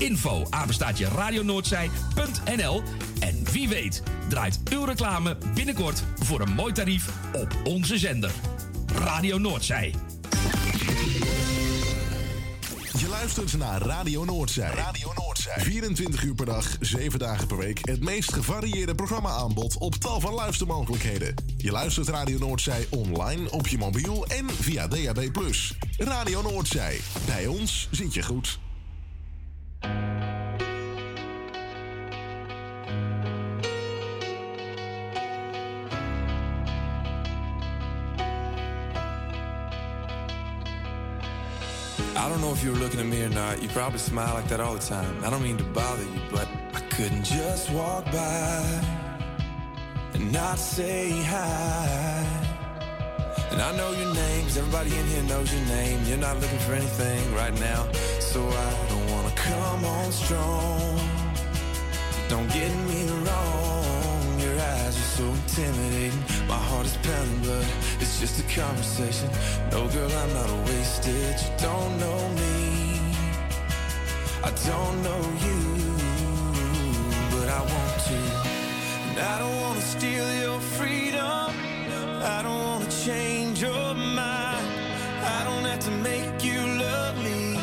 Info apenstaatje radionoordzij.nl En wie weet draait uw reclame binnenkort voor een mooi tarief op onze zender. Radio Noordzij. Je luistert naar Radio Noordzij. Radio Noordzij. 24 uur per dag, 7 dagen per week. Het meest gevarieerde programma-aanbod op tal van luistermogelijkheden. Je luistert Radio Noordzij online, op je mobiel en via DAB+. Radio Noordzij. Bij ons zit je goed. Know if you were looking at me or not. You probably smile like that all the time. I don't mean to bother you, but I couldn't just walk by and not say hi. And I know your name, 'cause everybody in here knows your name. You're not looking for anything right now, so I don't wanna come on strong. Don't get me wrong, your eyes are so intimidating. Heart is pounding, it's just a conversation. No, girl, I'm not wasted. You don't know me, I don't know you, but I want to. And I don't wanna steal your freedom. I don't wanna change your mind. I don't have to make you love me.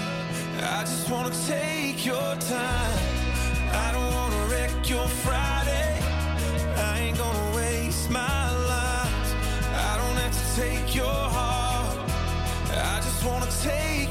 I just wanna take your time. I don't wanna wreck your Friday.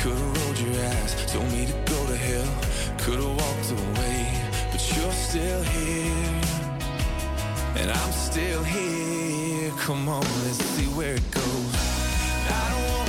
You could've rolled your eyes, told me to go to hell, could've walked away, but you're still here, and I'm still here. Come on, let's see where it goes. I don't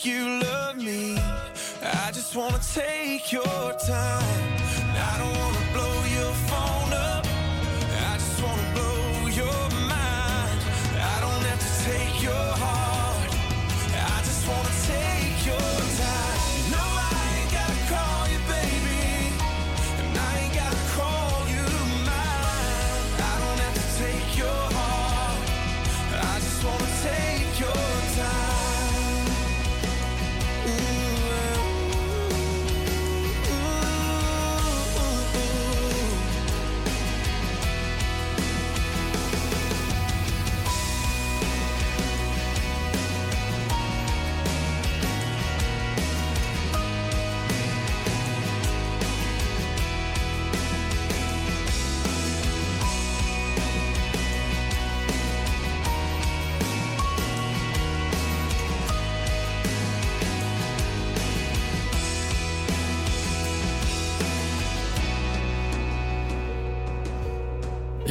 you love me. I just wanna take your time.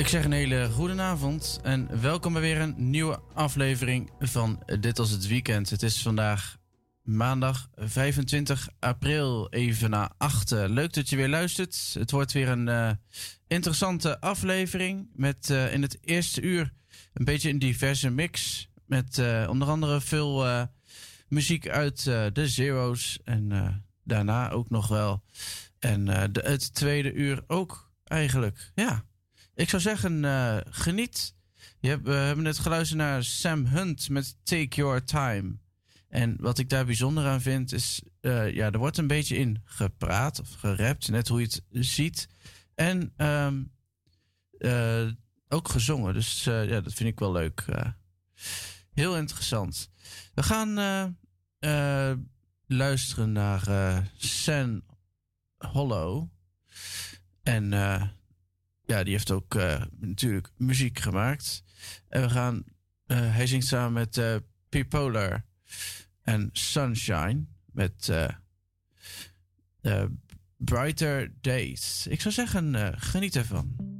Ik zeg een hele goede avond en welkom bij weer een nieuwe aflevering van Dit als het weekend. Het is vandaag maandag 25 april, even na achten. Leuk dat je weer luistert. Het wordt weer een eh, interessante aflevering met eh, in het eerste uur een beetje een diverse mix. Met eh, onder andere veel muziek uit de Zero's en daarna ook nog wel. En het tweede uur ook eigenlijk, ja. Ik zou zeggen, eh, geniet. Je hebt, we hebben net geluisterd naar Sam Hunt met Take Your Time. En wat ik daar bijzonder aan vind is, uh, ja, er wordt een beetje in gepraat of gerapt, net hoe je het ziet. En um, uh, ook gezongen, dus ja, dat vind ik wel leuk. heel interessant. We gaan luisteren naar San Hollow. En ja, die heeft ook natuurlijk muziek gemaakt. En we gaan, hij zingt samen met P-Polar en Sunshine met uh, uh, Brighter Days. Ik zou zeggen, uh, geniet ervan.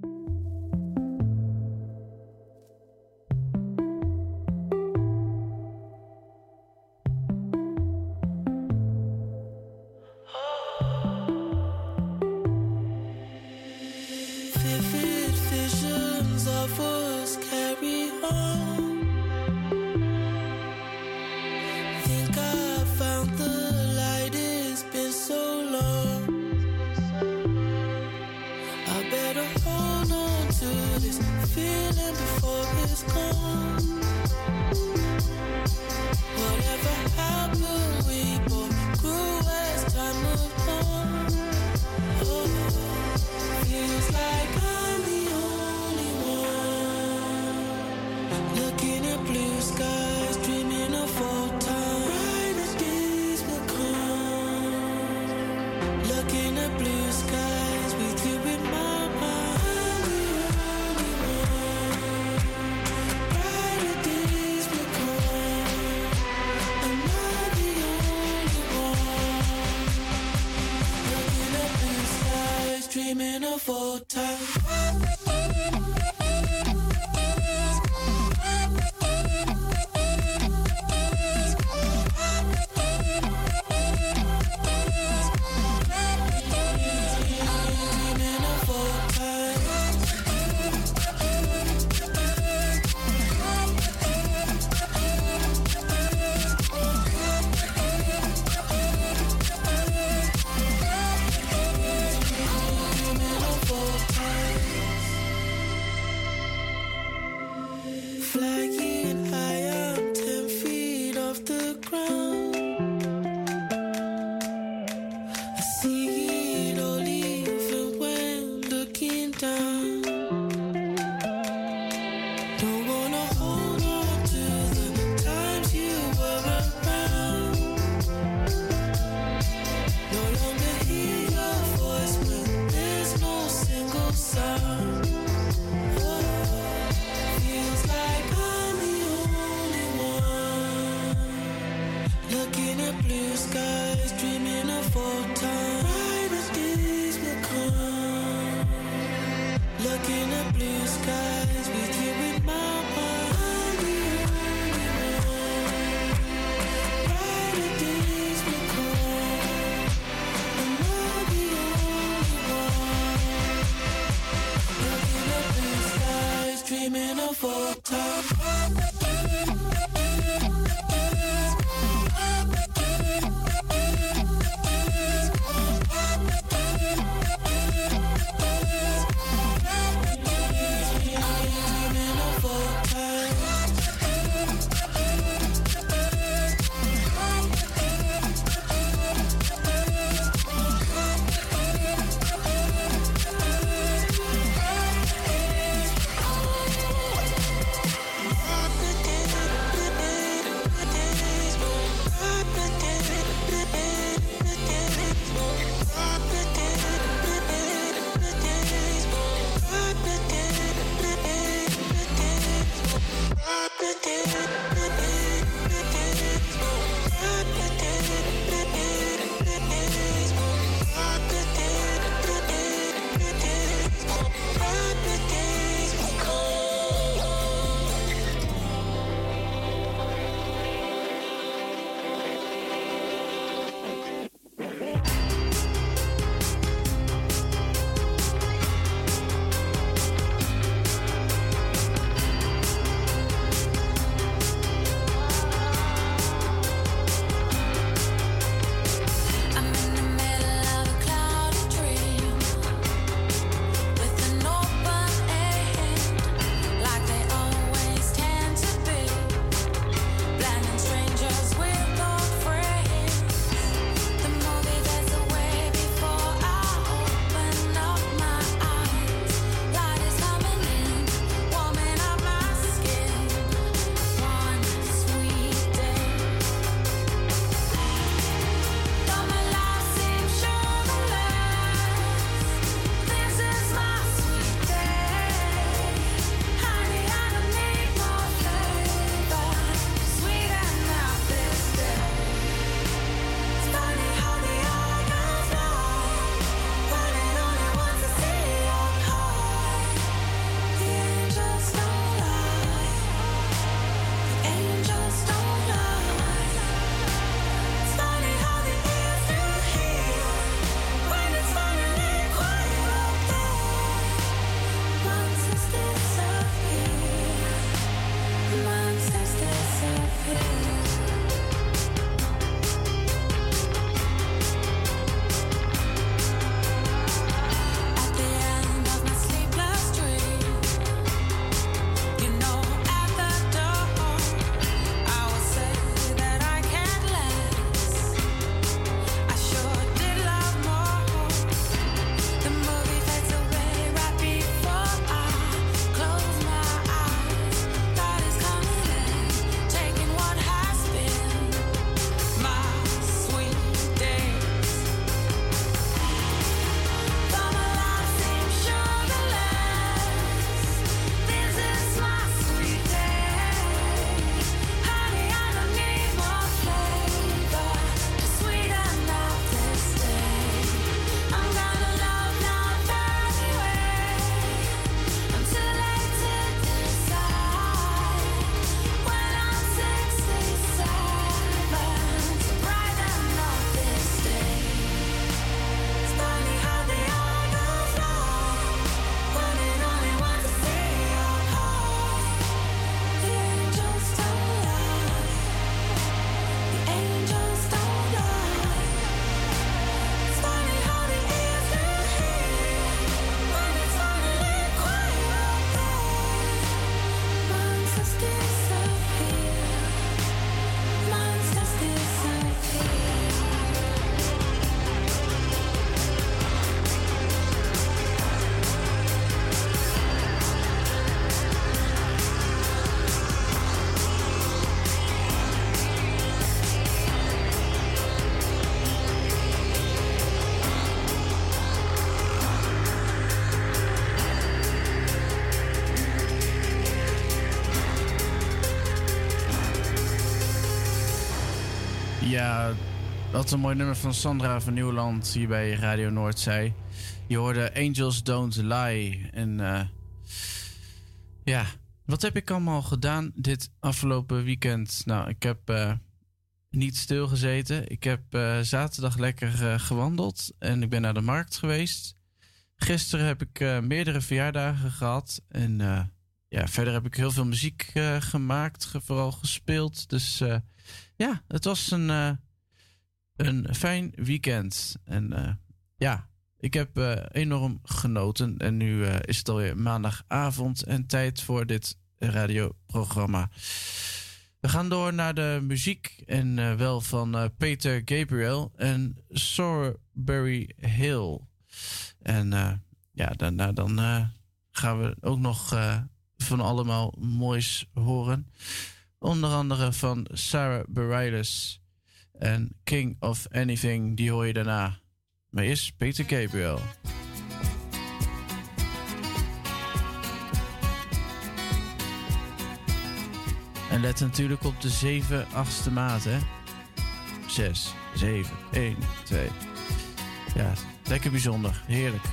Wat een mooi nummer van Sandra van Nieuwland hier bij Radio Noordzee. Je hoorde Angels Don't Lie. En uh, ja, wat heb ik allemaal gedaan dit afgelopen weekend? Nou, ik heb uh, niet stilgezeten. Ik heb uh, zaterdag lekker gewandeld en ik ben naar de markt geweest. Gisteren heb ik meerdere verjaardagen gehad. En ja, verder heb ik heel veel muziek gemaakt, vooral gespeeld. Dus ja, het was een een fijn weekend. En uh, ja, ik heb uh, enorm genoten. En nu uh, is het alweer maandagavond en tijd voor dit radioprogramma. We gaan door naar de muziek. En wel van Peter Gabriel en Sorbury Hill. En ja, daarna dan gaan we ook nog van allemaal moois horen. Onder andere van Sarah Bareilles. En King of Anything, die hoor je daarna. Maar is Peter Gabriel. En let natuurlijk op de 7 achtste maat, hè. 6, 7, 1, 2. Ja, lekker bijzonder. Heerlijk.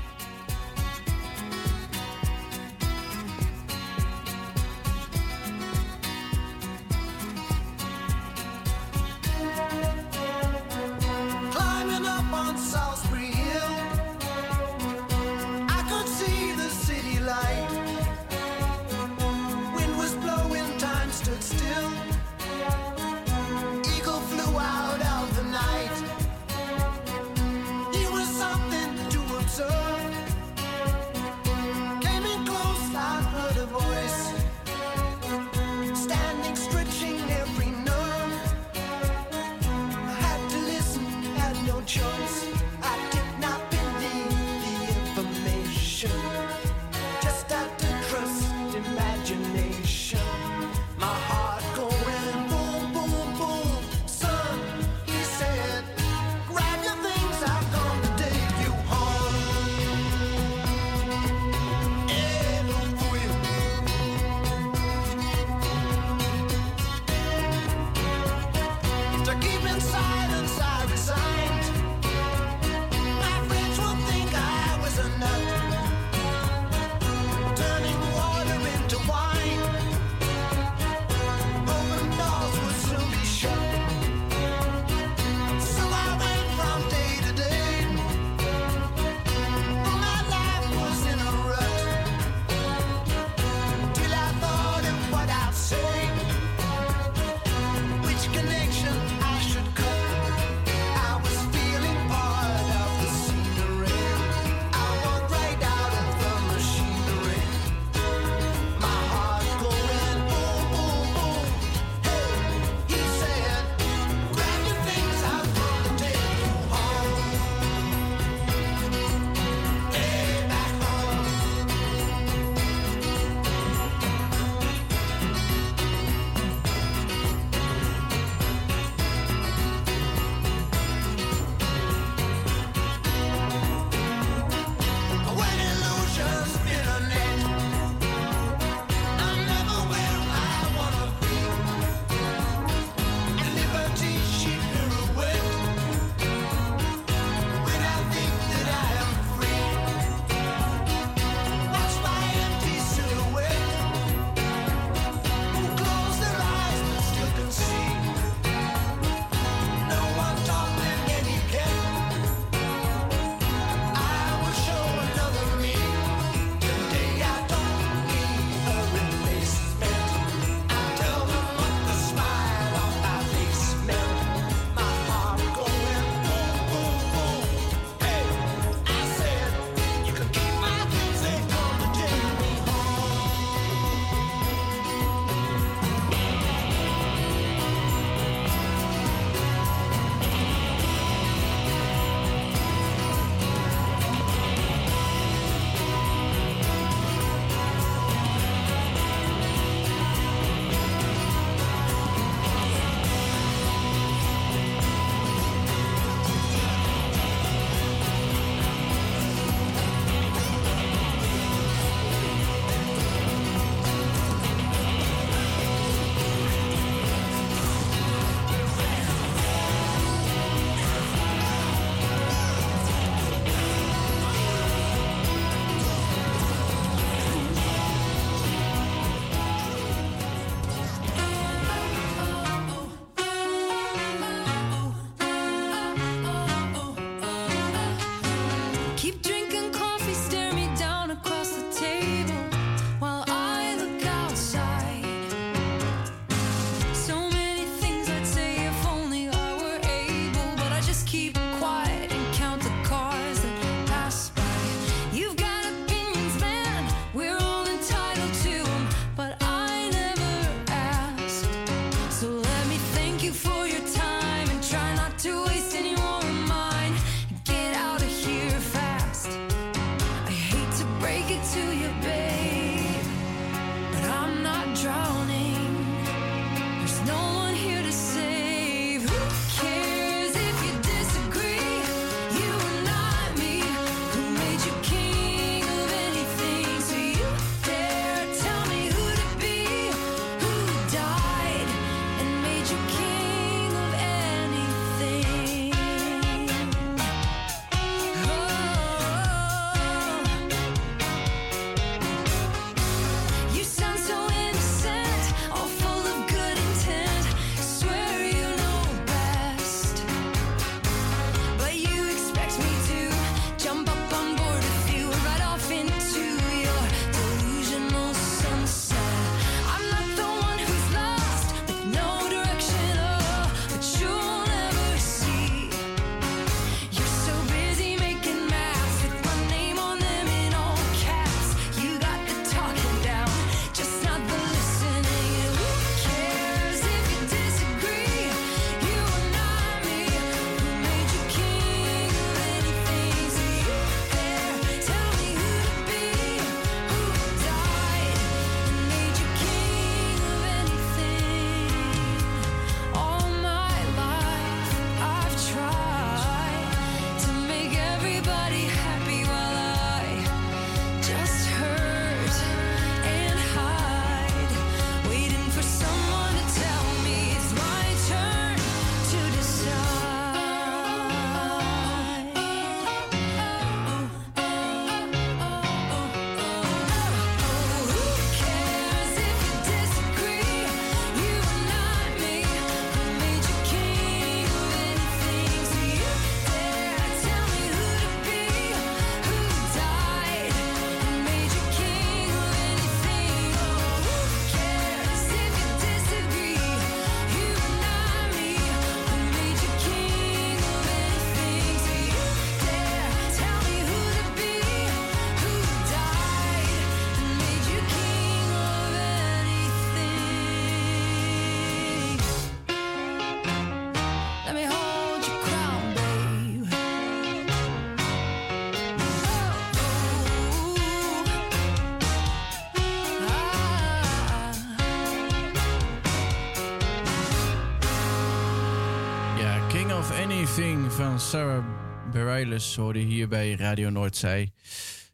Van Sarah Bareilles hoorde hier bij Radio Noordzij.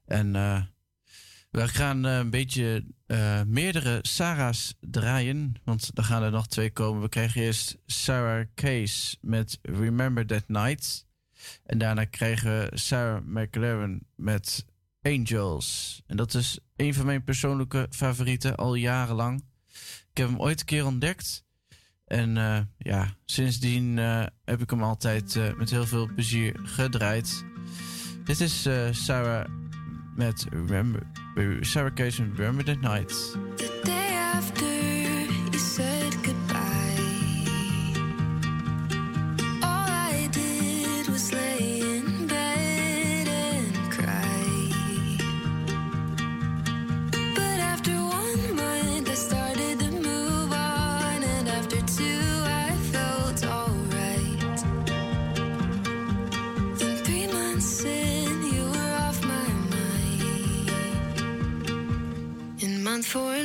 En uh, we gaan uh, een beetje uh, meerdere Sarah's draaien. Want er gaan er nog twee komen. We krijgen eerst Sarah Case met Remember That Night. En daarna krijgen we Sarah McLaren met Angels. En dat is een van mijn persoonlijke favorieten al jarenlang. Ik heb hem ooit een keer ontdekt. En uh, ja, sindsdien uh, heb ik hem altijd uh, met heel veel plezier gedraaid. Dit is Sarah met Remember, Sarah Case met Remember the Night. In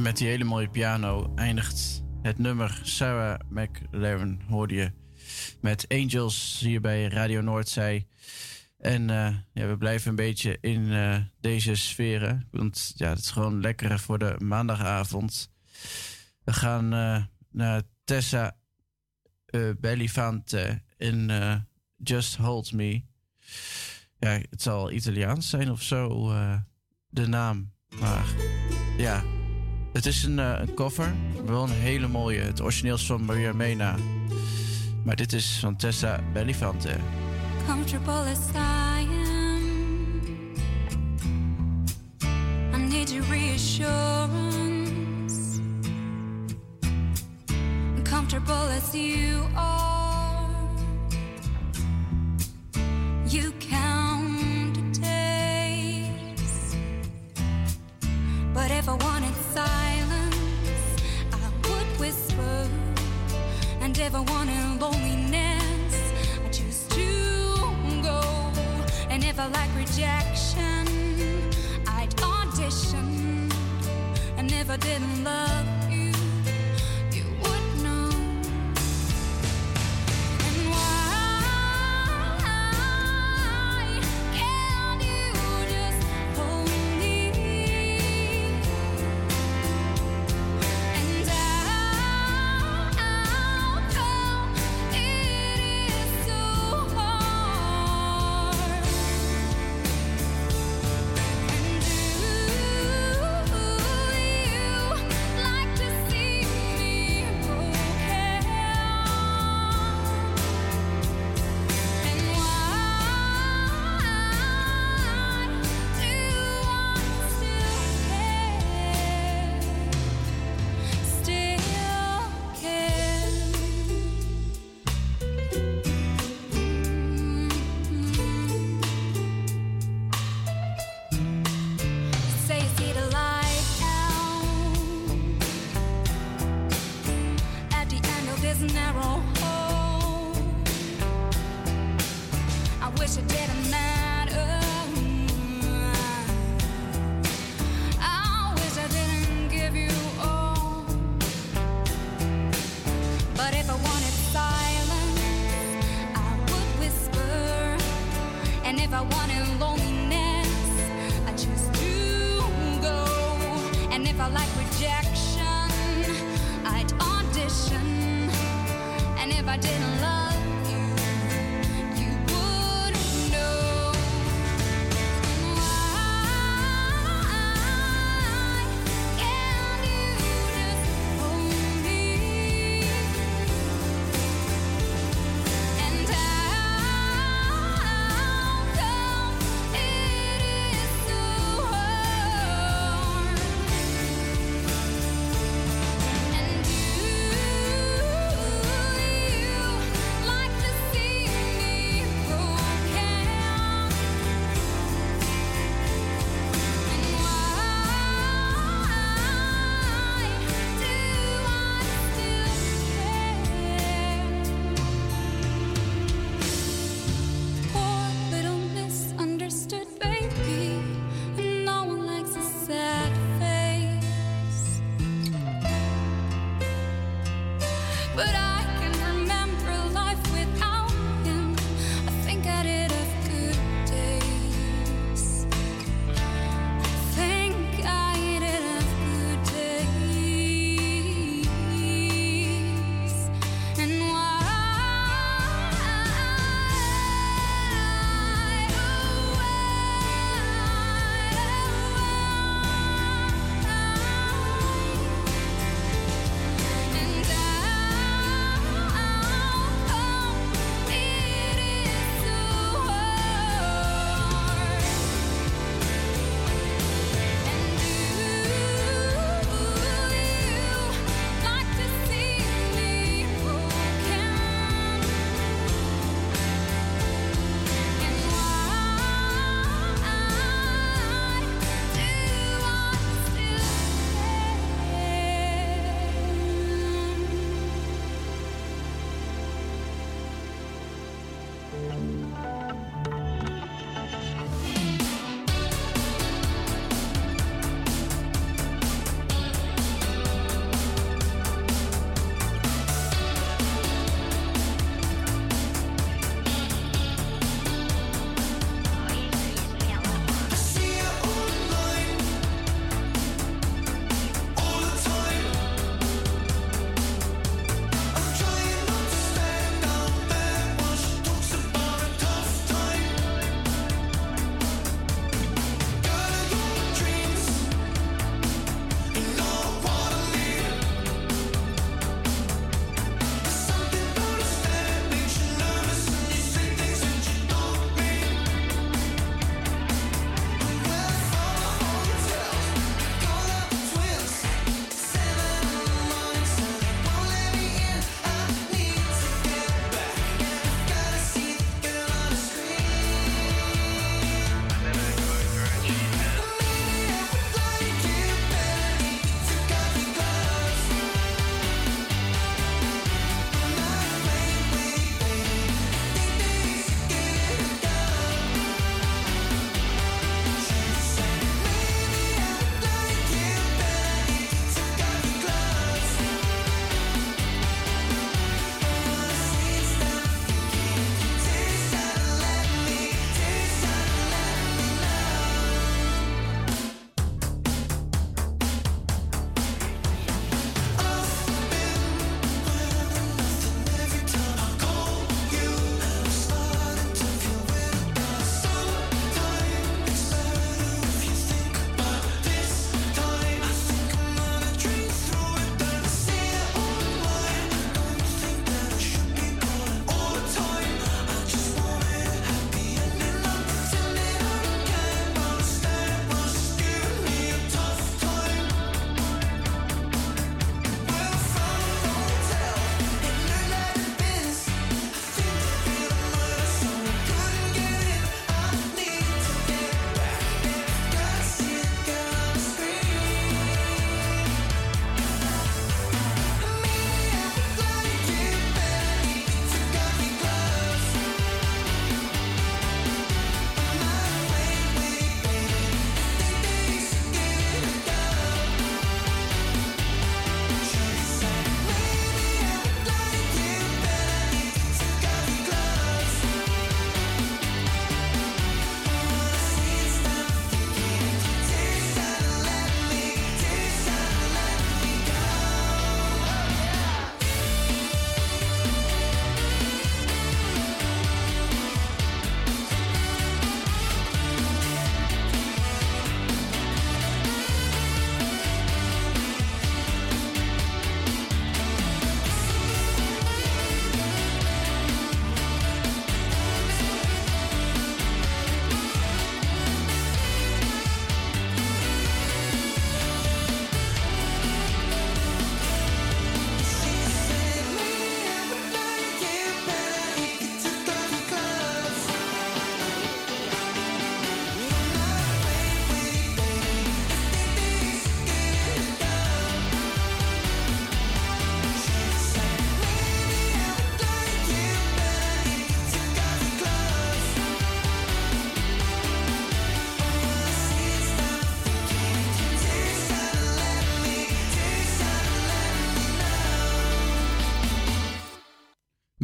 En met die hele mooie piano eindigt het nummer Sarah McLaren, hoorde je. Met Angels hier bij Radio Noordzij. En eh, ja, we blijven een beetje in eh, deze sferen. Want ja, het is gewoon lekker voor de maandagavond. We gaan eh, naar Tessa Bellifante in Just Hold Me. Ja, het zal Italiaans zijn of zo, de naam. Maar ja, het is een, een cover, wel een hele mooie. Het origineel is van Maria Mena. Maar dit is van Tessa Bellifante. comfortable as I am. I need your reassurance. Comfortable as you are, you count the days. But if I wanted silence, I would whisper. And if I wanted loneliness, I choose to go. And if I like rejection, I'd audition. And if I didn't love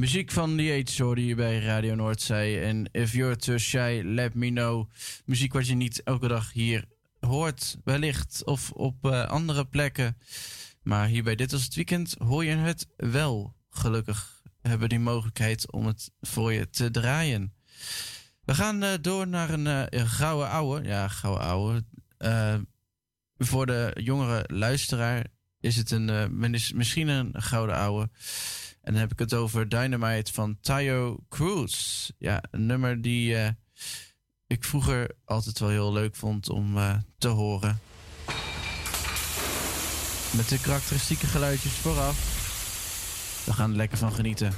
muziek van The Aids hoorde je bij Radio Noordzee. En If You're Too Shy, Let Me Know. Muziek wat je niet elke dag hier hoort, wellicht. Of op eh, andere plekken. Maar hier bij Dit Was Het Weekend hoor je het wel. Gelukkig hebben we die mogelijkheid om het voor je te draaien. We gaan eh, door naar eh, een gouden ouwe. Ja, gouden ouwe. voor de jongere luisteraar is het een, misschien een gouden ouwe. En dan heb ik het over Dynamite van Tayo Cruz. Ja, een nummer die eh, ik vroeger altijd wel heel leuk vond om eh, te horen. Met de karakteristieke geluidjes vooraf. We gaan er lekker van genieten.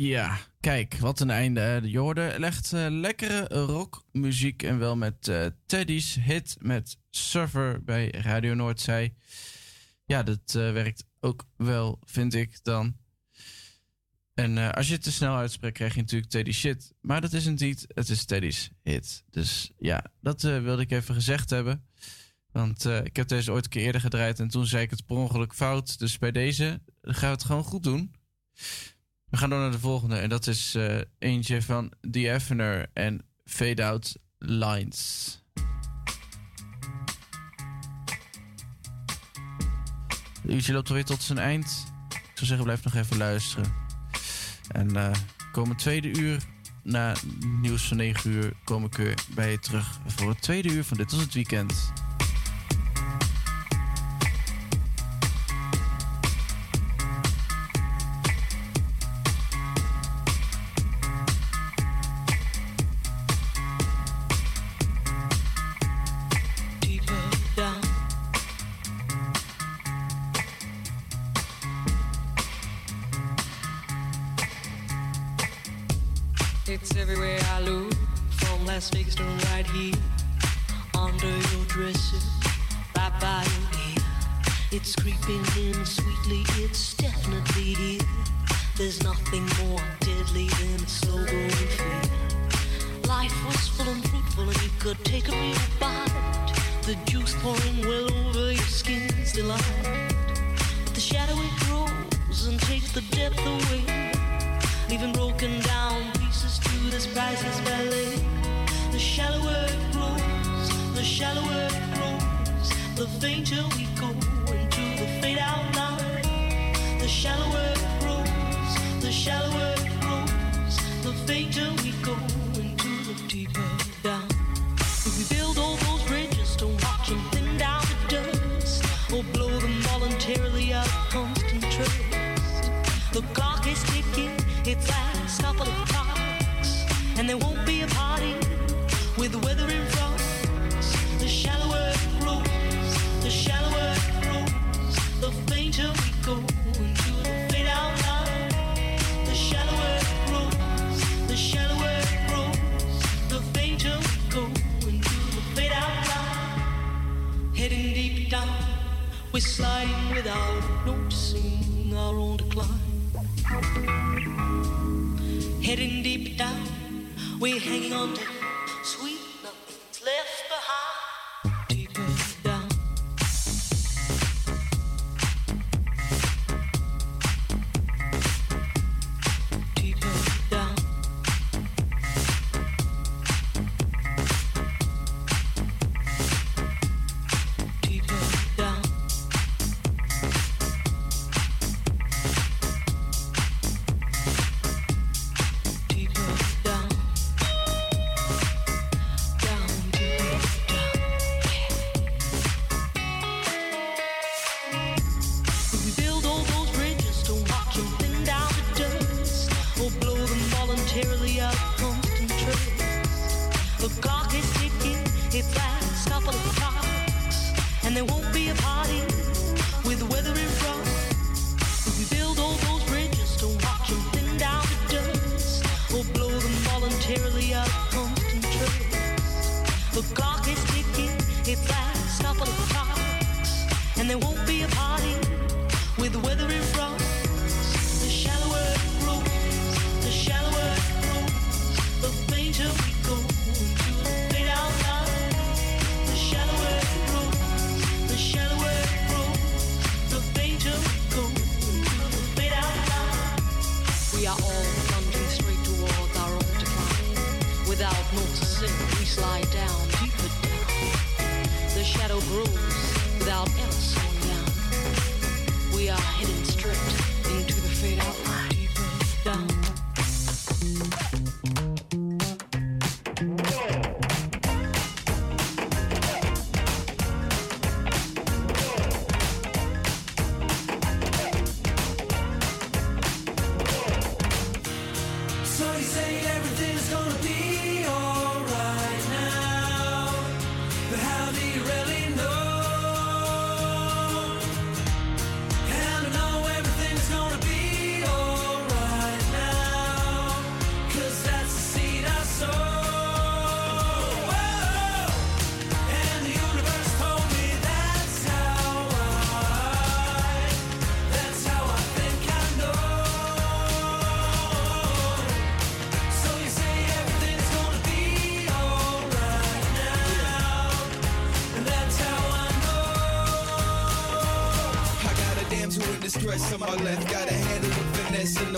Ja, kijk, wat een einde. Jorde legt eh, lekkere rockmuziek en wel met eh, Teddy's hit met Surfer bij Radio Noordzij. Ja, dat eh, werkt ook wel, vind ik dan. En als je het te snel uitspreekt, krijg je natuurlijk Teddy's shit. Maar dat is het niet, het is Teddy's hit. Dus ja, dat wilde ik even gezegd hebben. Want ik heb deze ooit een keer eerder gedraaid en toen zei ik het per ongeluk fout. Dus bij deze gaan we het gewoon goed doen. We gaan door naar de volgende. En dat is uh, eentje van The Evener en Fade Out Lines. Het uurtje loopt alweer tot zijn eind. Ik zou zeggen, blijf nog even luisteren. En eh, komen komend tweede uur, na nieuws van 9 uur, kom ik weer bij je terug voor het tweede uur van Dit was het weekend.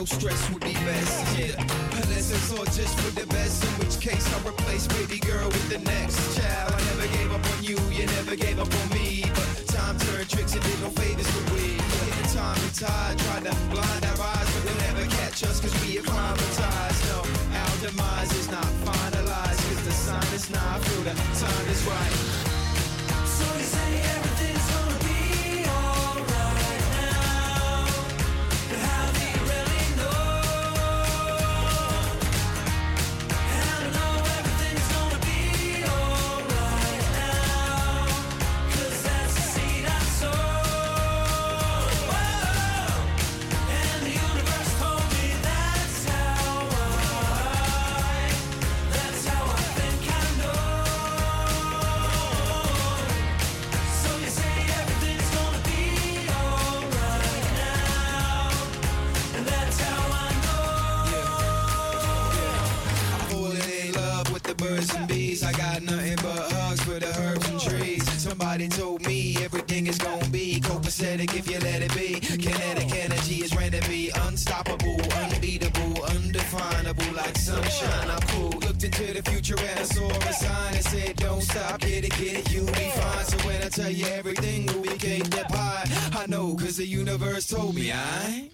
no stress. first told me, I.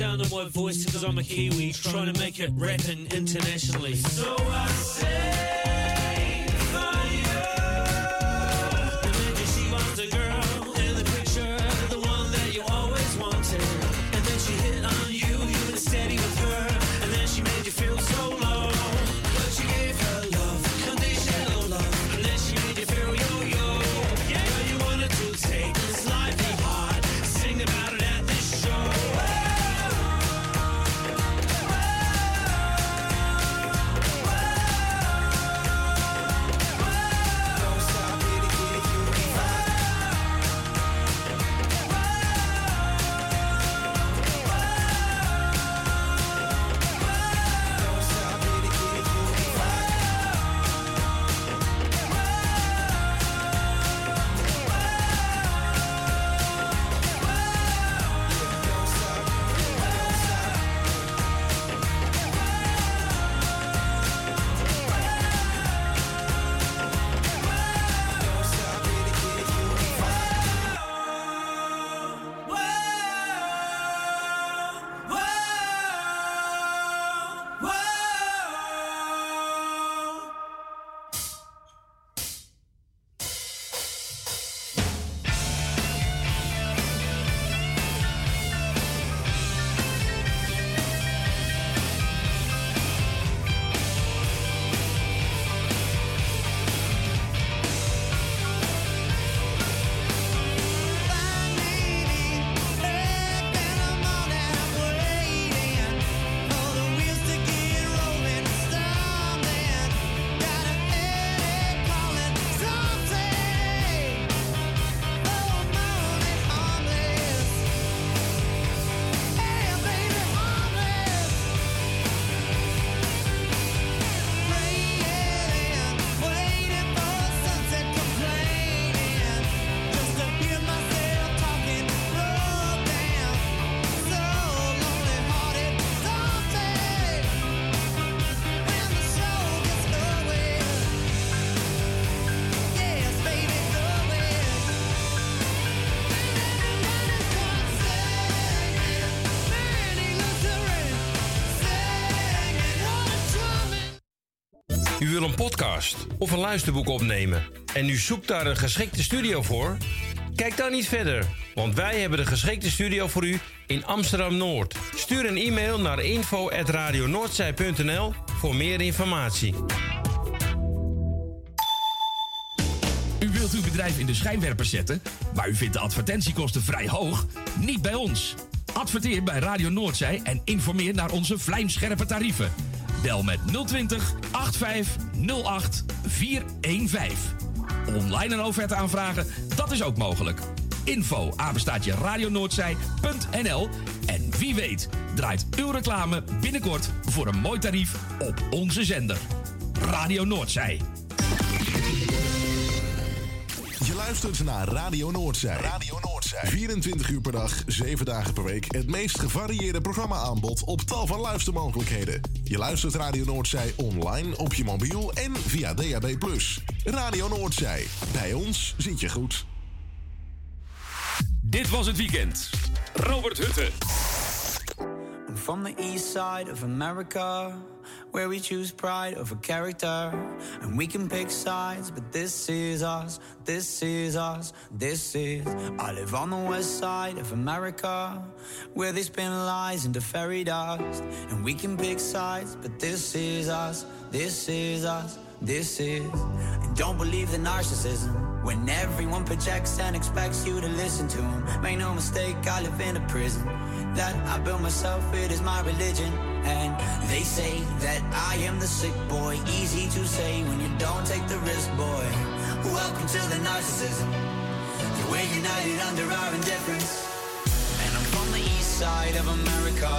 sound of my voice because I'm a Kiwi trying to make it rapping internationally. So I of een luisterboek opnemen en u zoekt daar een geschikte studio voor? Kijk dan niet verder, want wij hebben de geschikte studio voor u in Amsterdam Noord. Stuur een e-mail naar info@radionoordzij.nl voor meer informatie. U wilt uw bedrijf in de schijnwerper zetten, maar u vindt de advertentiekosten vrij hoog? Niet bij ons. Adverteer bij Radio Noordzij en informeer naar onze vlijmscherpe tarieven. Bel met 020 8508 415. Online een offerte aanvragen, dat is ook mogelijk. Info apenstaatje radionoordzij.nl En wie weet draait uw reclame binnenkort voor een mooi tarief op onze zender. Radio Noordzij. Je luistert naar Radio Noordzij. Radio Noordzij. 24 uur per dag, 7 dagen per week. Het meest gevarieerde programma-aanbod op tal van luistermogelijkheden. Je luistert Radio Noordzij online, op je mobiel en via DAB+. Radio Noordzij. Bij ons zit je goed. Dit was het weekend. Robert Hutte. I'm from the east side of America, where we choose pride over character. And we can pick sides, but this is us, this is us, this is. I live on the west side of America, where they spin lies into fairy dust. And we can pick sides, but this is us, this is us, this is. And don't believe the narcissism. When everyone projects and expects you to listen to them. Make no mistake, I live in a prison that I built myself, it is my religion. And they say that I am the sick boy. Easy to say when you don't take the risk, boy. Welcome to the narcissism. We're united under our indifference. And I'm from the east side of America.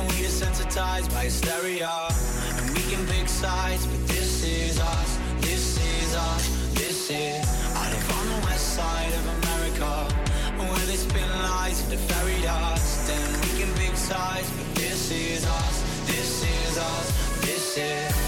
We desensitized by hysteria. And we can pick sides, but this is us. This is us. This is. I live on the west side of America. Where they spin lies into fairy dust. And we can pick sides, but this is us. This is us. This is.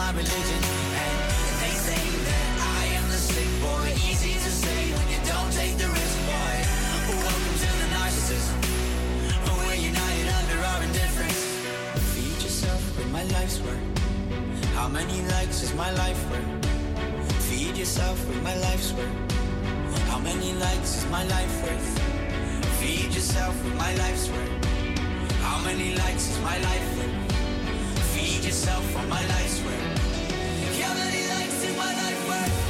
My religion, and they say that I am the sick boy. Easy to say when you don't take the risk, boy. Welcome to the narcissism. We're united under our indifference. Feed yourself with my life's work. How many likes is my life worth? Feed yourself with my life's work. How many likes is my life worth? Feed yourself with my life's worth. How many likes is my life worth? need yourself on my life's work. Yeah, but he likes it my I worth.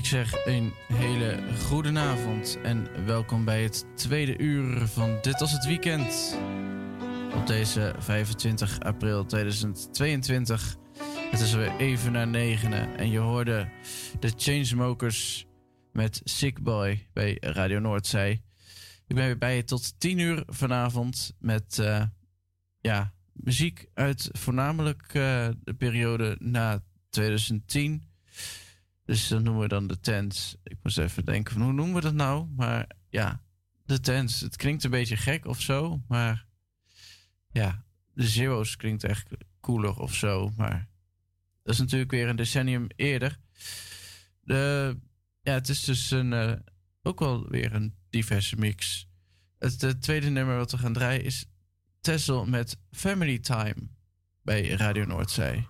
Ik zeg een hele goede avond en welkom bij het tweede uur van Dit was het weekend. Op deze 25 april 2022. Het is weer even na negenen en je hoorde de Chainsmokers met Sick Boy bij Radio Noordzij. Ik ben weer bij je tot 10 uur vanavond met eh, ja, muziek uit voornamelijk eh, de periode na 2010. Dus dat noemen we dan de tents. Ik moest even denken van hoe noemen we dat nou? Maar ja, de tents. Het klinkt een beetje gek of zo. Maar ja, de zero's klinkt echt cooler of zo. Maar dat is natuurlijk weer een decennium eerder. De, ja, het is dus een, eh, ook wel weer een diverse mix. Het eh, tweede nummer wat we gaan draaien is Tessel met Family Time bij Radio Noordzij.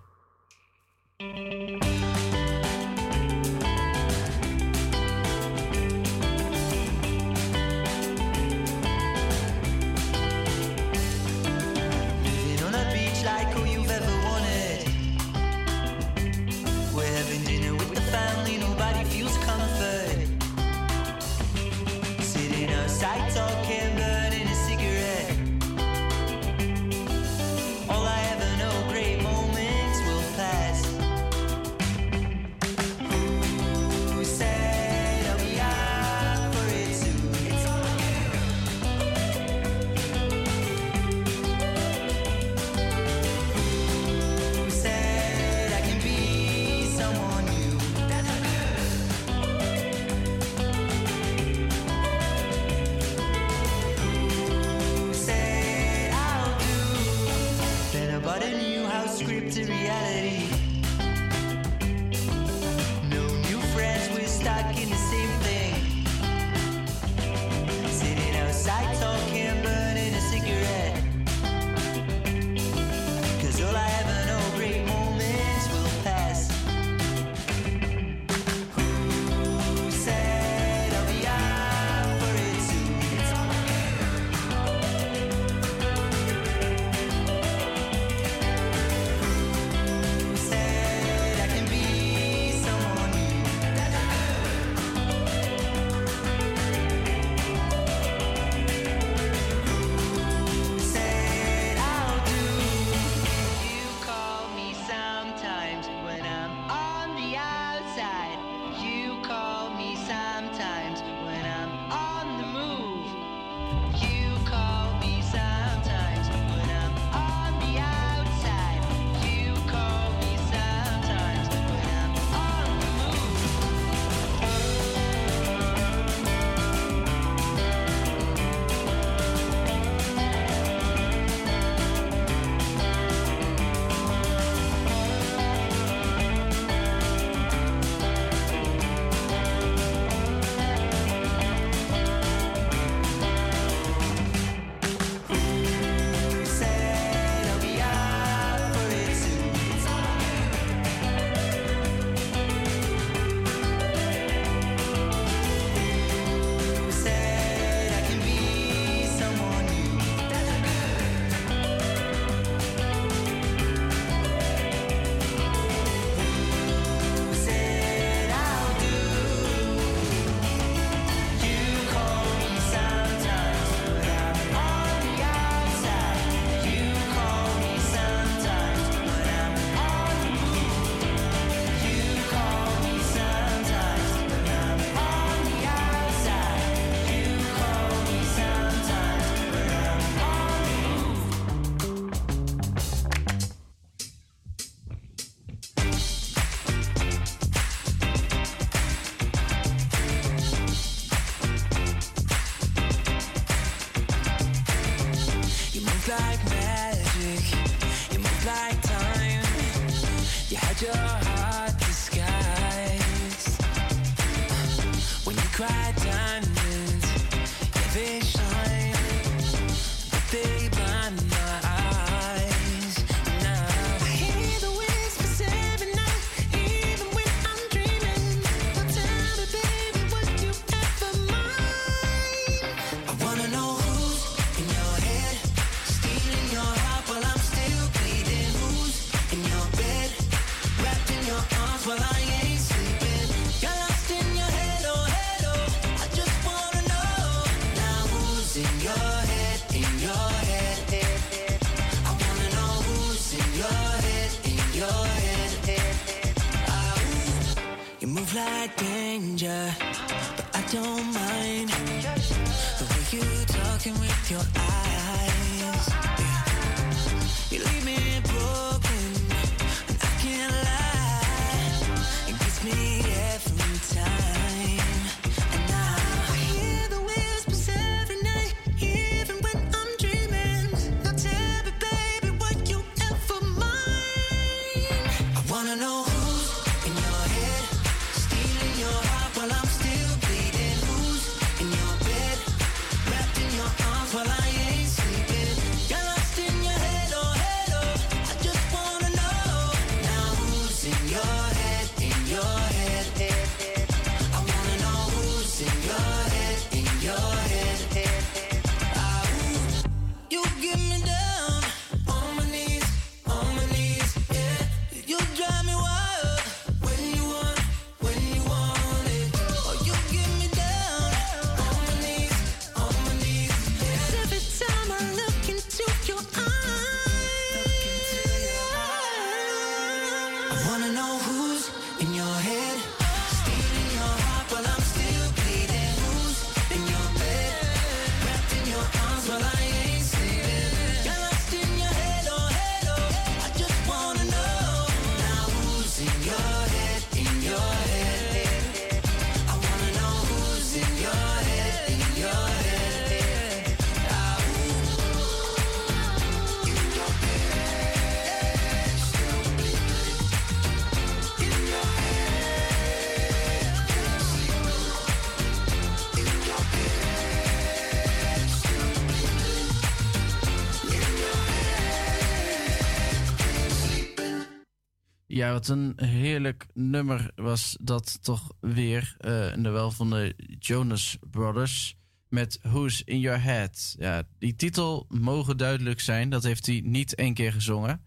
Ja, wat een heerlijk nummer was dat toch weer. eh en de wel van de Jonas Brothers. Met Who's in Your Head. Ja, die titel mogen duidelijk zijn. Dat heeft hij niet één keer gezongen.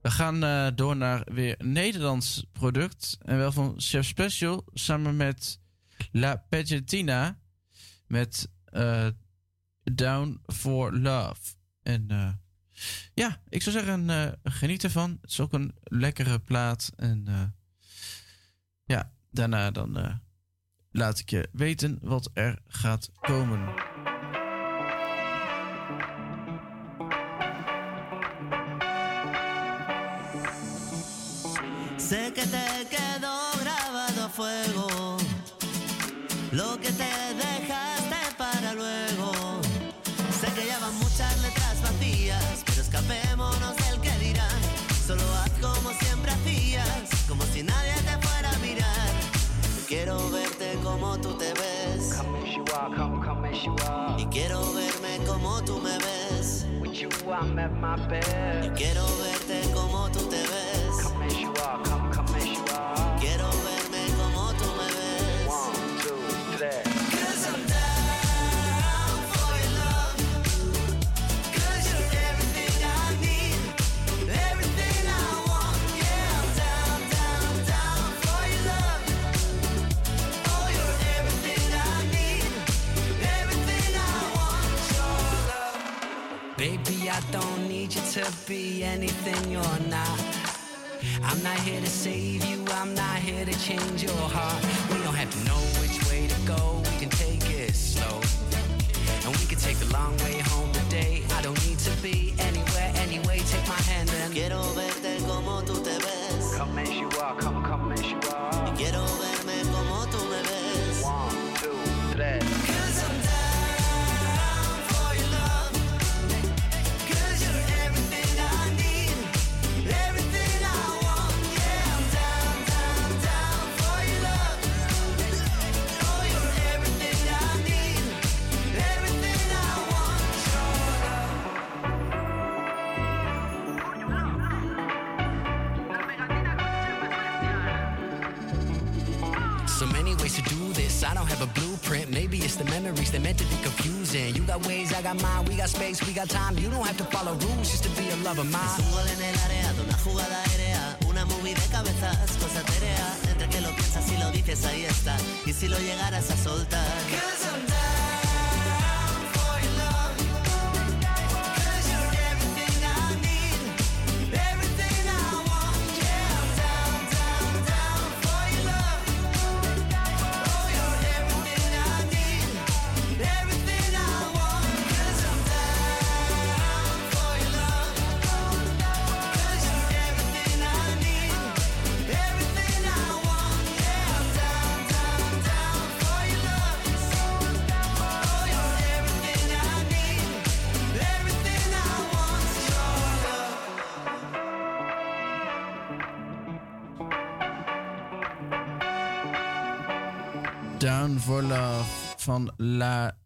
We gaan eh, door naar weer Nederlands product. En wel van Chef Special. Samen met La Pagetina. Met eh, Down for Love. En ja, ik zou zeggen, eh, geniet ervan. Het is ook een lekkere plaat. En eh, ja, daarna dan eh, laat ik je weten wat er gaat komen. Quiero verme como tú me ves. Yo quiero verte como tú te ves. To be anything you're not. I'm not here to save you, I'm not here to change your heart. We don't have to know which way to go, we can take it slow. And we can take the long way home today. I don't need to be anywhere, anyway. Take my hand and Quiero verte como tú te ves. come as you are, come, come as you are. Maybe it's the memories that meant to be confusing. You got ways, I got mine. We got space, we got time. You don't have to follow rules just to be a lover of mine. Es un gol en el área de una jugada aérea, una movie de cabezas, cosa etérea. Entre que lo piensas y lo dices, ahí está. Y si lo llegaras a soltar. Cause I'm Down for Love van La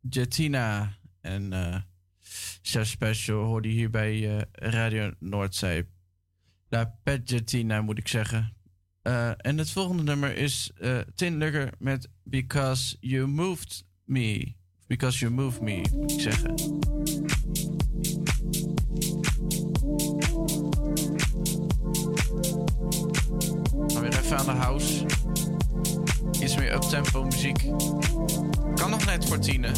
Jettina. En Chef Special hoorde je hier bij eh, Radio Noordzee. La Petjetina moet ik zeggen. Eh, en het volgende nummer is eh Tin Lugger met Because You Moved Me. Because You Moved Me, moet ik zeggen. Gaan weer even aan de house. Iets meer uptempo muziek. Kan nog net voor tienen.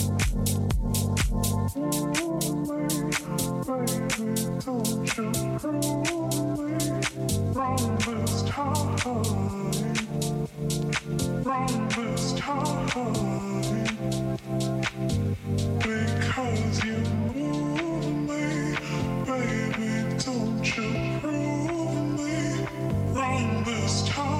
Because you move me, baby, don't you Wrong this time.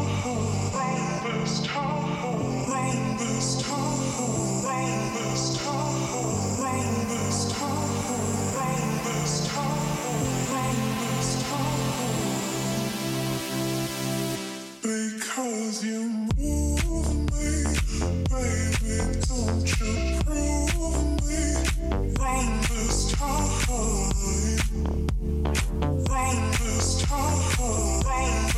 Wrong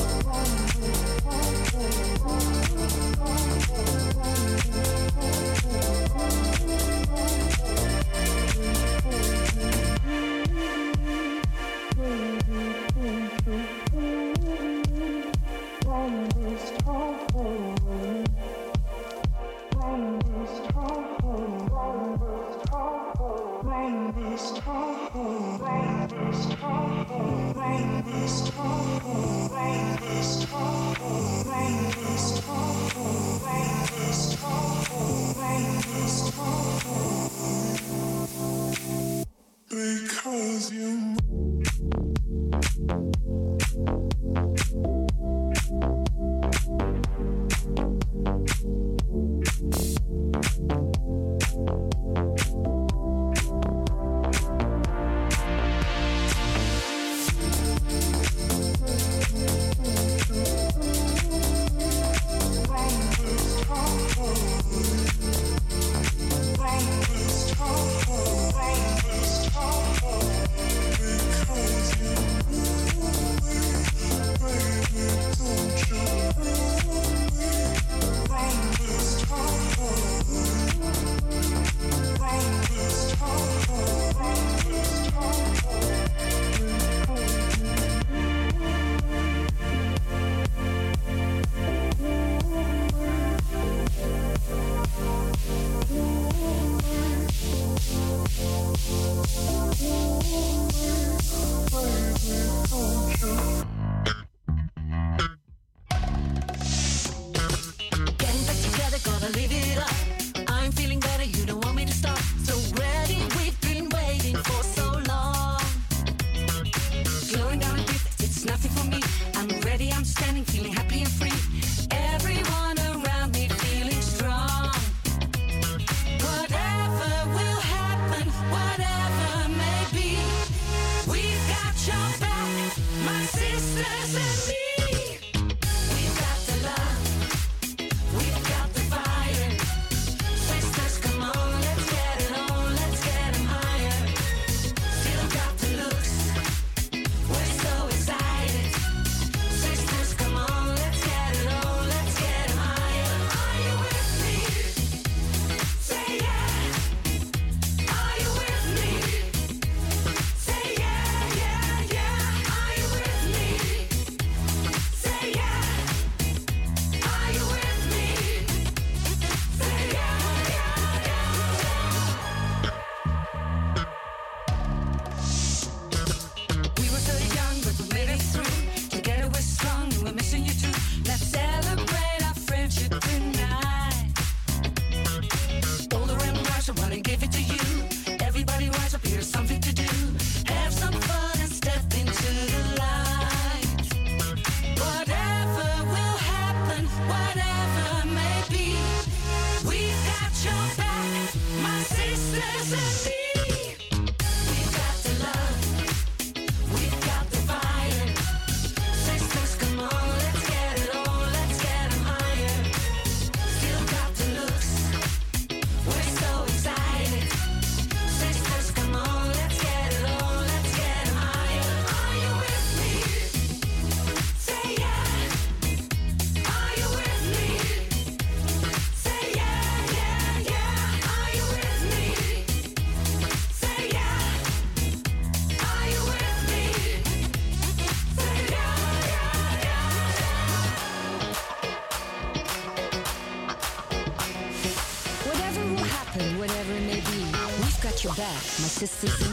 sisters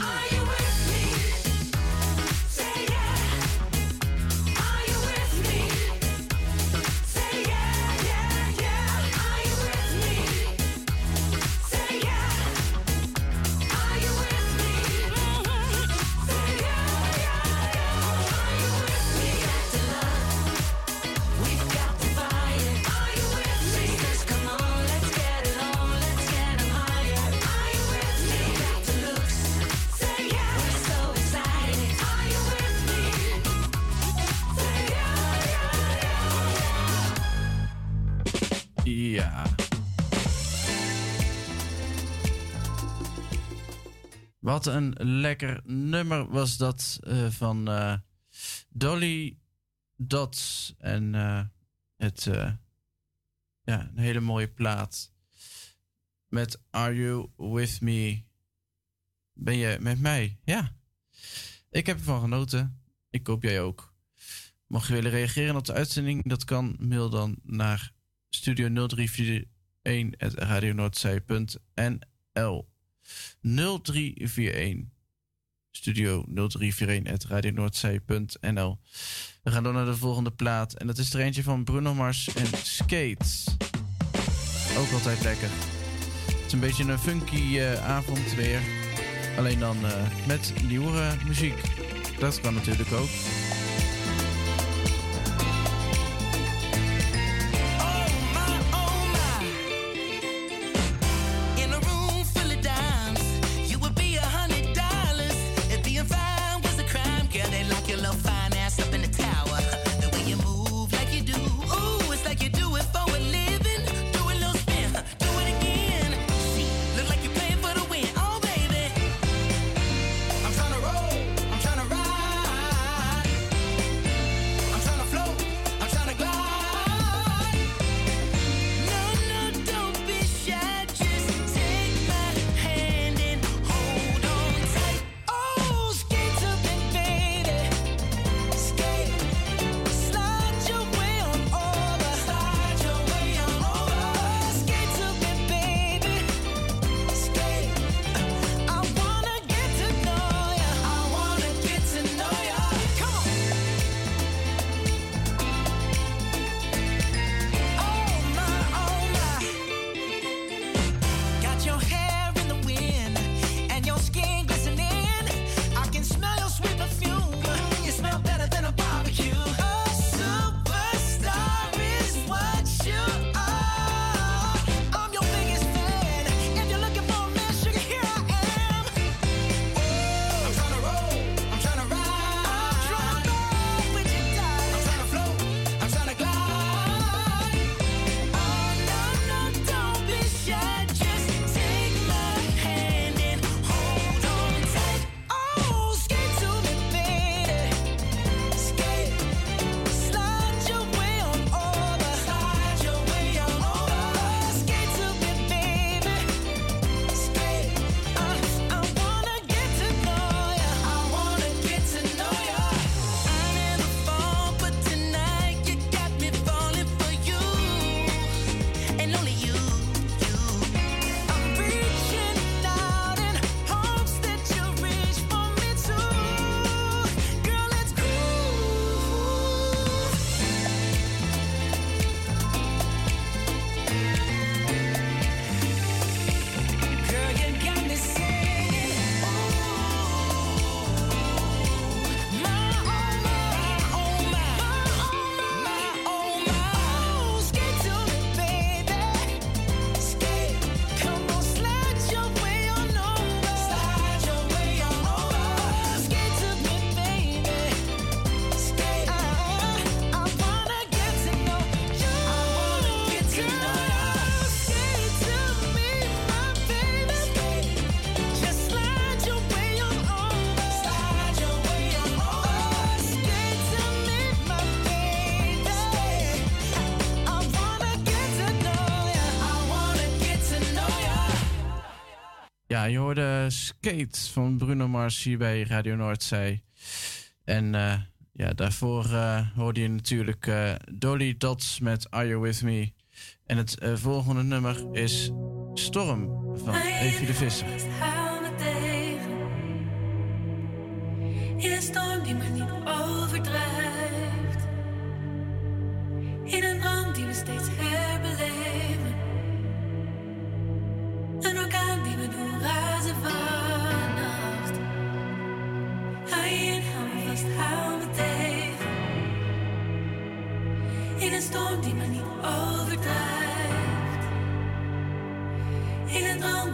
Wat een lekker nummer was dat eh, van eh, Dolly Dots. En eh, het, ja, een hele mooie plaat. Met Are You With Me? Ben je met mij? Ja. Ik heb ervan genoten. Ik hoop jij ook. Mocht je willen reageren op de uitzending, dat kan. Mail dan naar studio 0341 radio 0341. Studio 0341.radionoordzee.nl We gaan door naar de volgende plaat. En dat is er eentje van Bruno Mars en Skate. Ook altijd lekker. Het is een beetje een funky uh, avond weer. Alleen dan eh, met nieuwere muziek. Dat kan natuurlijk ook. je hoorde eh, Skate van Bruno Mars hier bij Radio Noordzee. En eh, ja, daarvoor eh, hoorde je natuurlijk Dolly Dots met Are You With Me. En het volgende nummer is Storm van Evie de Visser. Is storm die me niet overdrijft.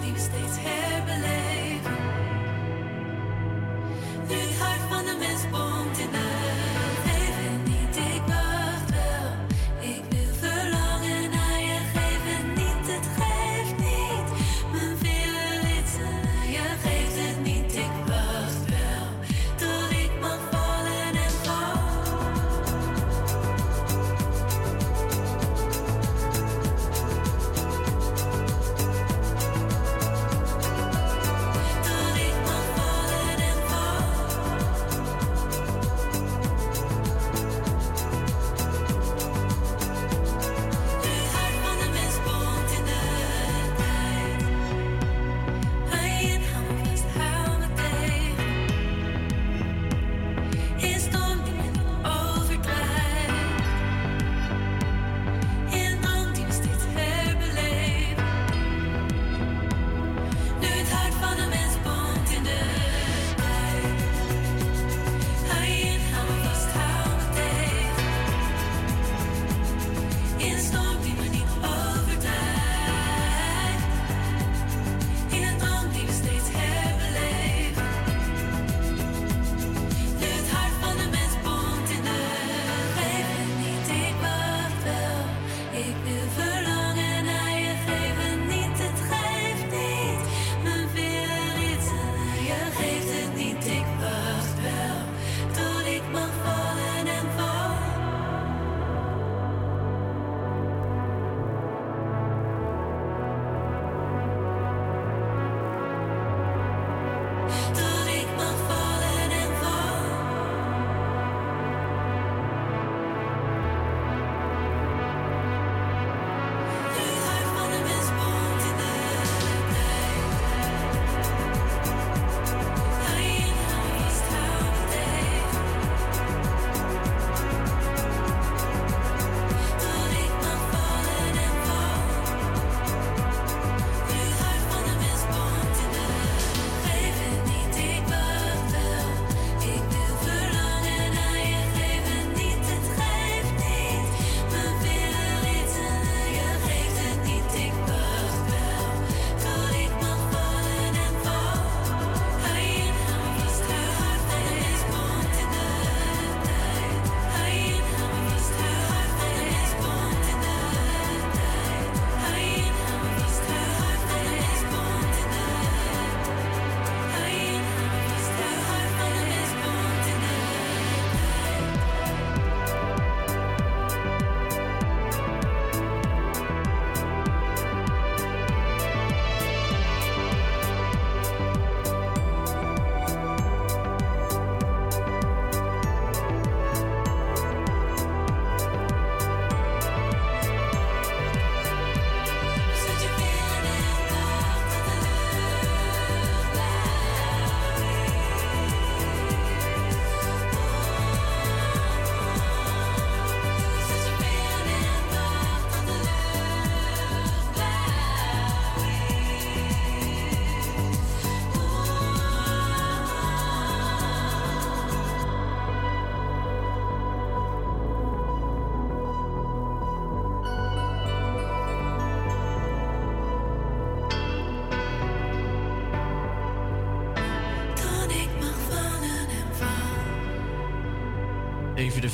these days. Hey.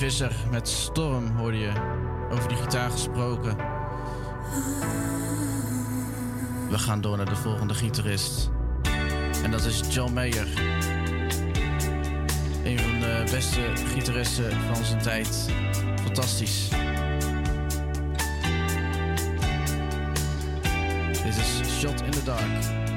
Visser met Storm hoorde je. Over die gitaar gesproken. We gaan door naar de volgende gitarist. En dat is John Mayer. Een van de beste gitaristen van zijn tijd. Fantastisch. Dit is Shot in the Dark.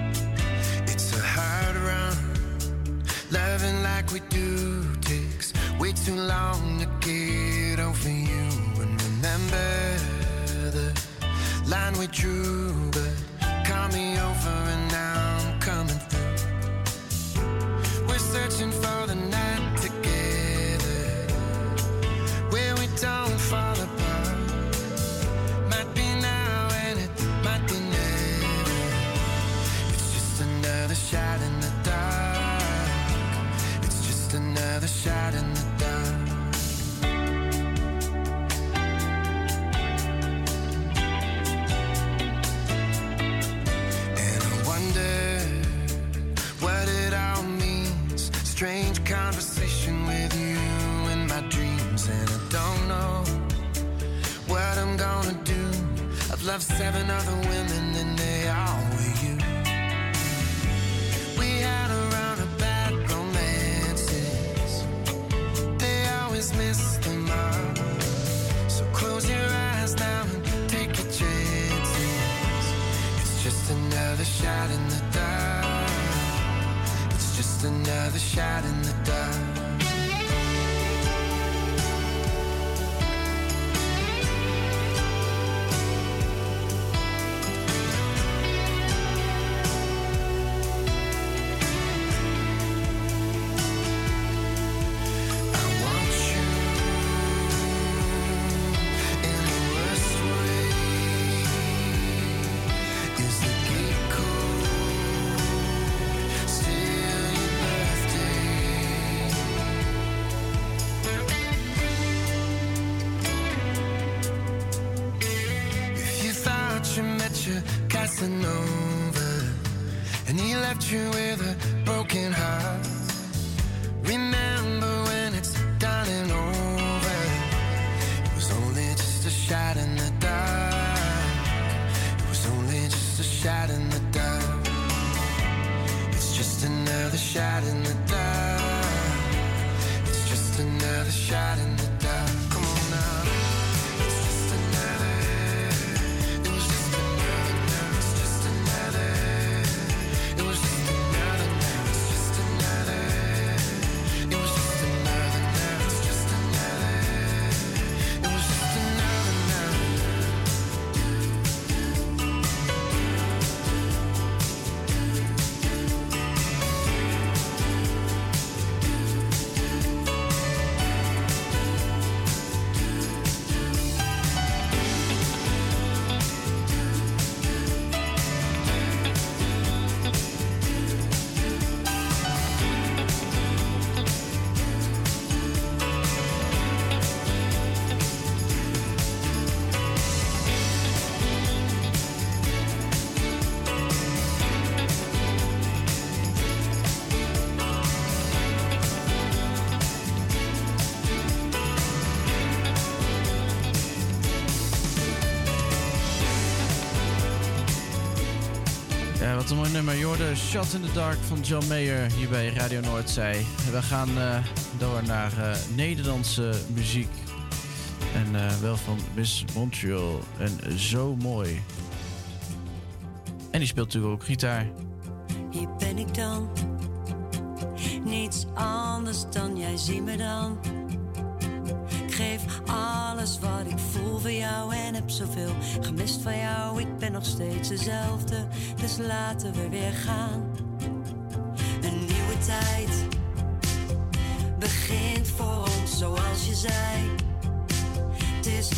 You your Casanova and he left you with a broken heart. Remember when it's done and over. It was only just a shot in the dark. It was only just a shot in the dark. It's just another shot in the dark. It's just another shot Shot in the Dark van John Mayer hier bij Radio Noordzij. We gaan eh, door naar eh, Nederlandse muziek. En eh, wel van Miss Montreal. En zo mooi. En die speelt natuurlijk ook gitaar. Hier ben ik dan. Niets anders dan jij zie me dan. Wat ik voel voor jou en heb zoveel gemist van jou. Ik ben nog steeds dezelfde, dus laten we weer gaan. Een nieuwe tijd begint voor ons zoals je zei. Het is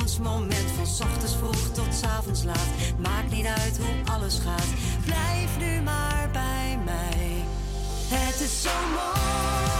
ons moment van ochtends vroeg tot avonds laat. Maakt niet uit hoe alles gaat. Blijf nu maar bij mij. Het is zo mooi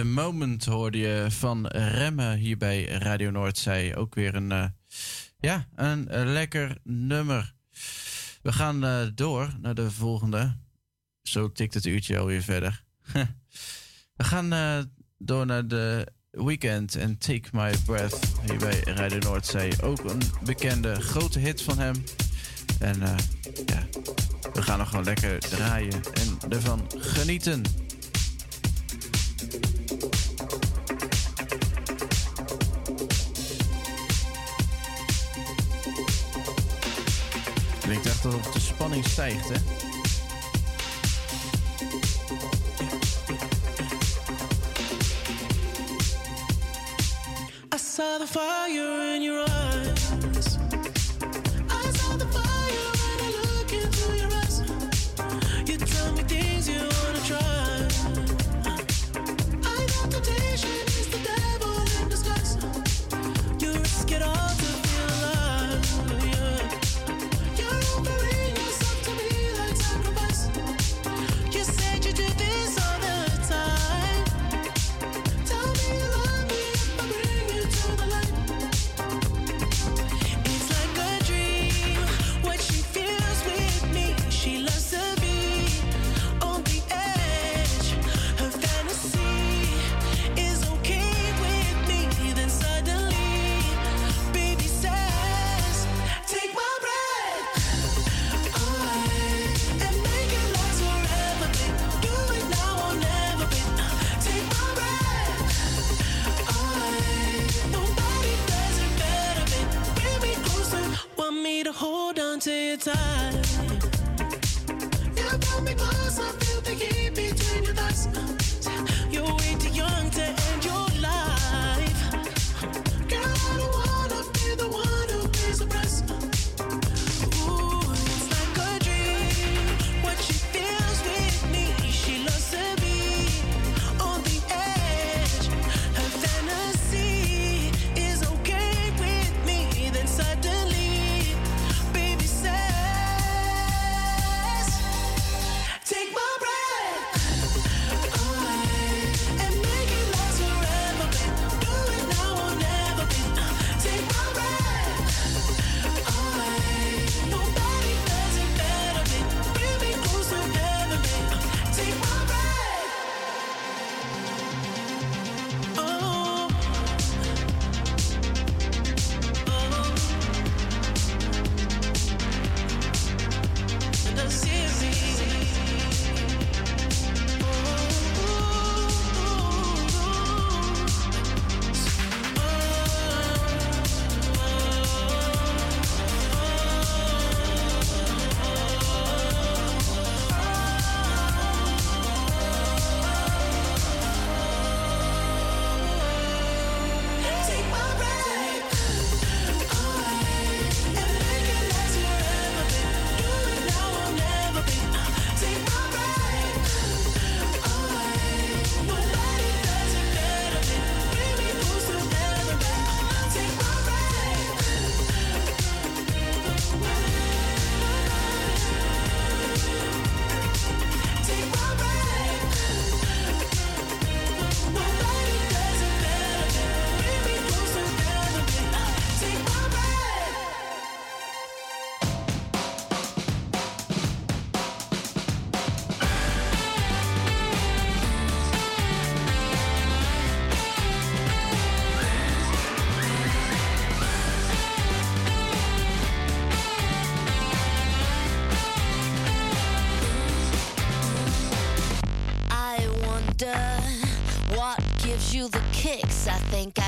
The Moment hoorde je van Remme hier bij Radio Noordzee. Ook weer een, eh, ja, een eh, lekker nummer. We gaan eh, door naar de volgende. Zo tikt het uurtje alweer verder. We gaan door naar de Weekend en Take My Breath hier bij Radio Noordzee. Ook een bekende grote hit van hem. En ja, we gaan nog gewoon lekker draaien en ervan genieten. Ik dacht dat de spanning stijgt, hè? I saw the fire you the kicks. I think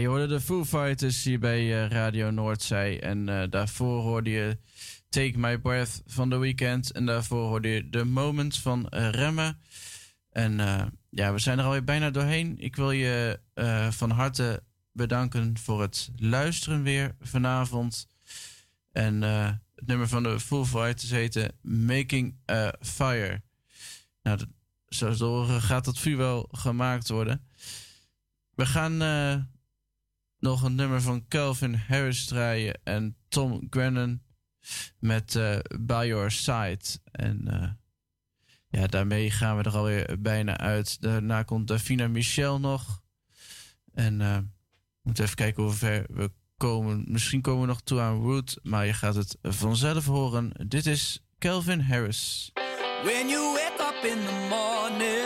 Je hoorde de Foo Fighters hier bij eh, Radio Noordzij. En eh, daarvoor hoorde je Take My Breath van The Weeknd. En daarvoor hoorde je The Moment van eh, Remmen. En ja, we zijn er alweer bijna doorheen. Ik wil je van harte bedanken voor het luisteren weer vanavond. En het nummer van de Foo Fighters heette Making a Fire. Nou, dat, zoals gaat dat vuur wel gemaakt worden. We gaan nog een nummer van Calvin Harris draaien en Tom Grennan met eh, By Your Side. En eh, ja, daarmee gaan we er alweer bijna uit. Daarna komt Davina Michel nog. En we moeten even kijken hoe ver we komen. Misschien komen we nog toe aan Root, maar je gaat het vanzelf horen. Dit is Calvin Harris. When you wake up in the morning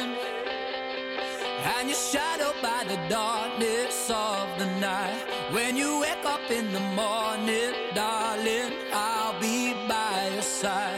and you're shadowed by the darkness of the night. When you wake up in the morning, darling, I'll be by your side.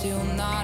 still not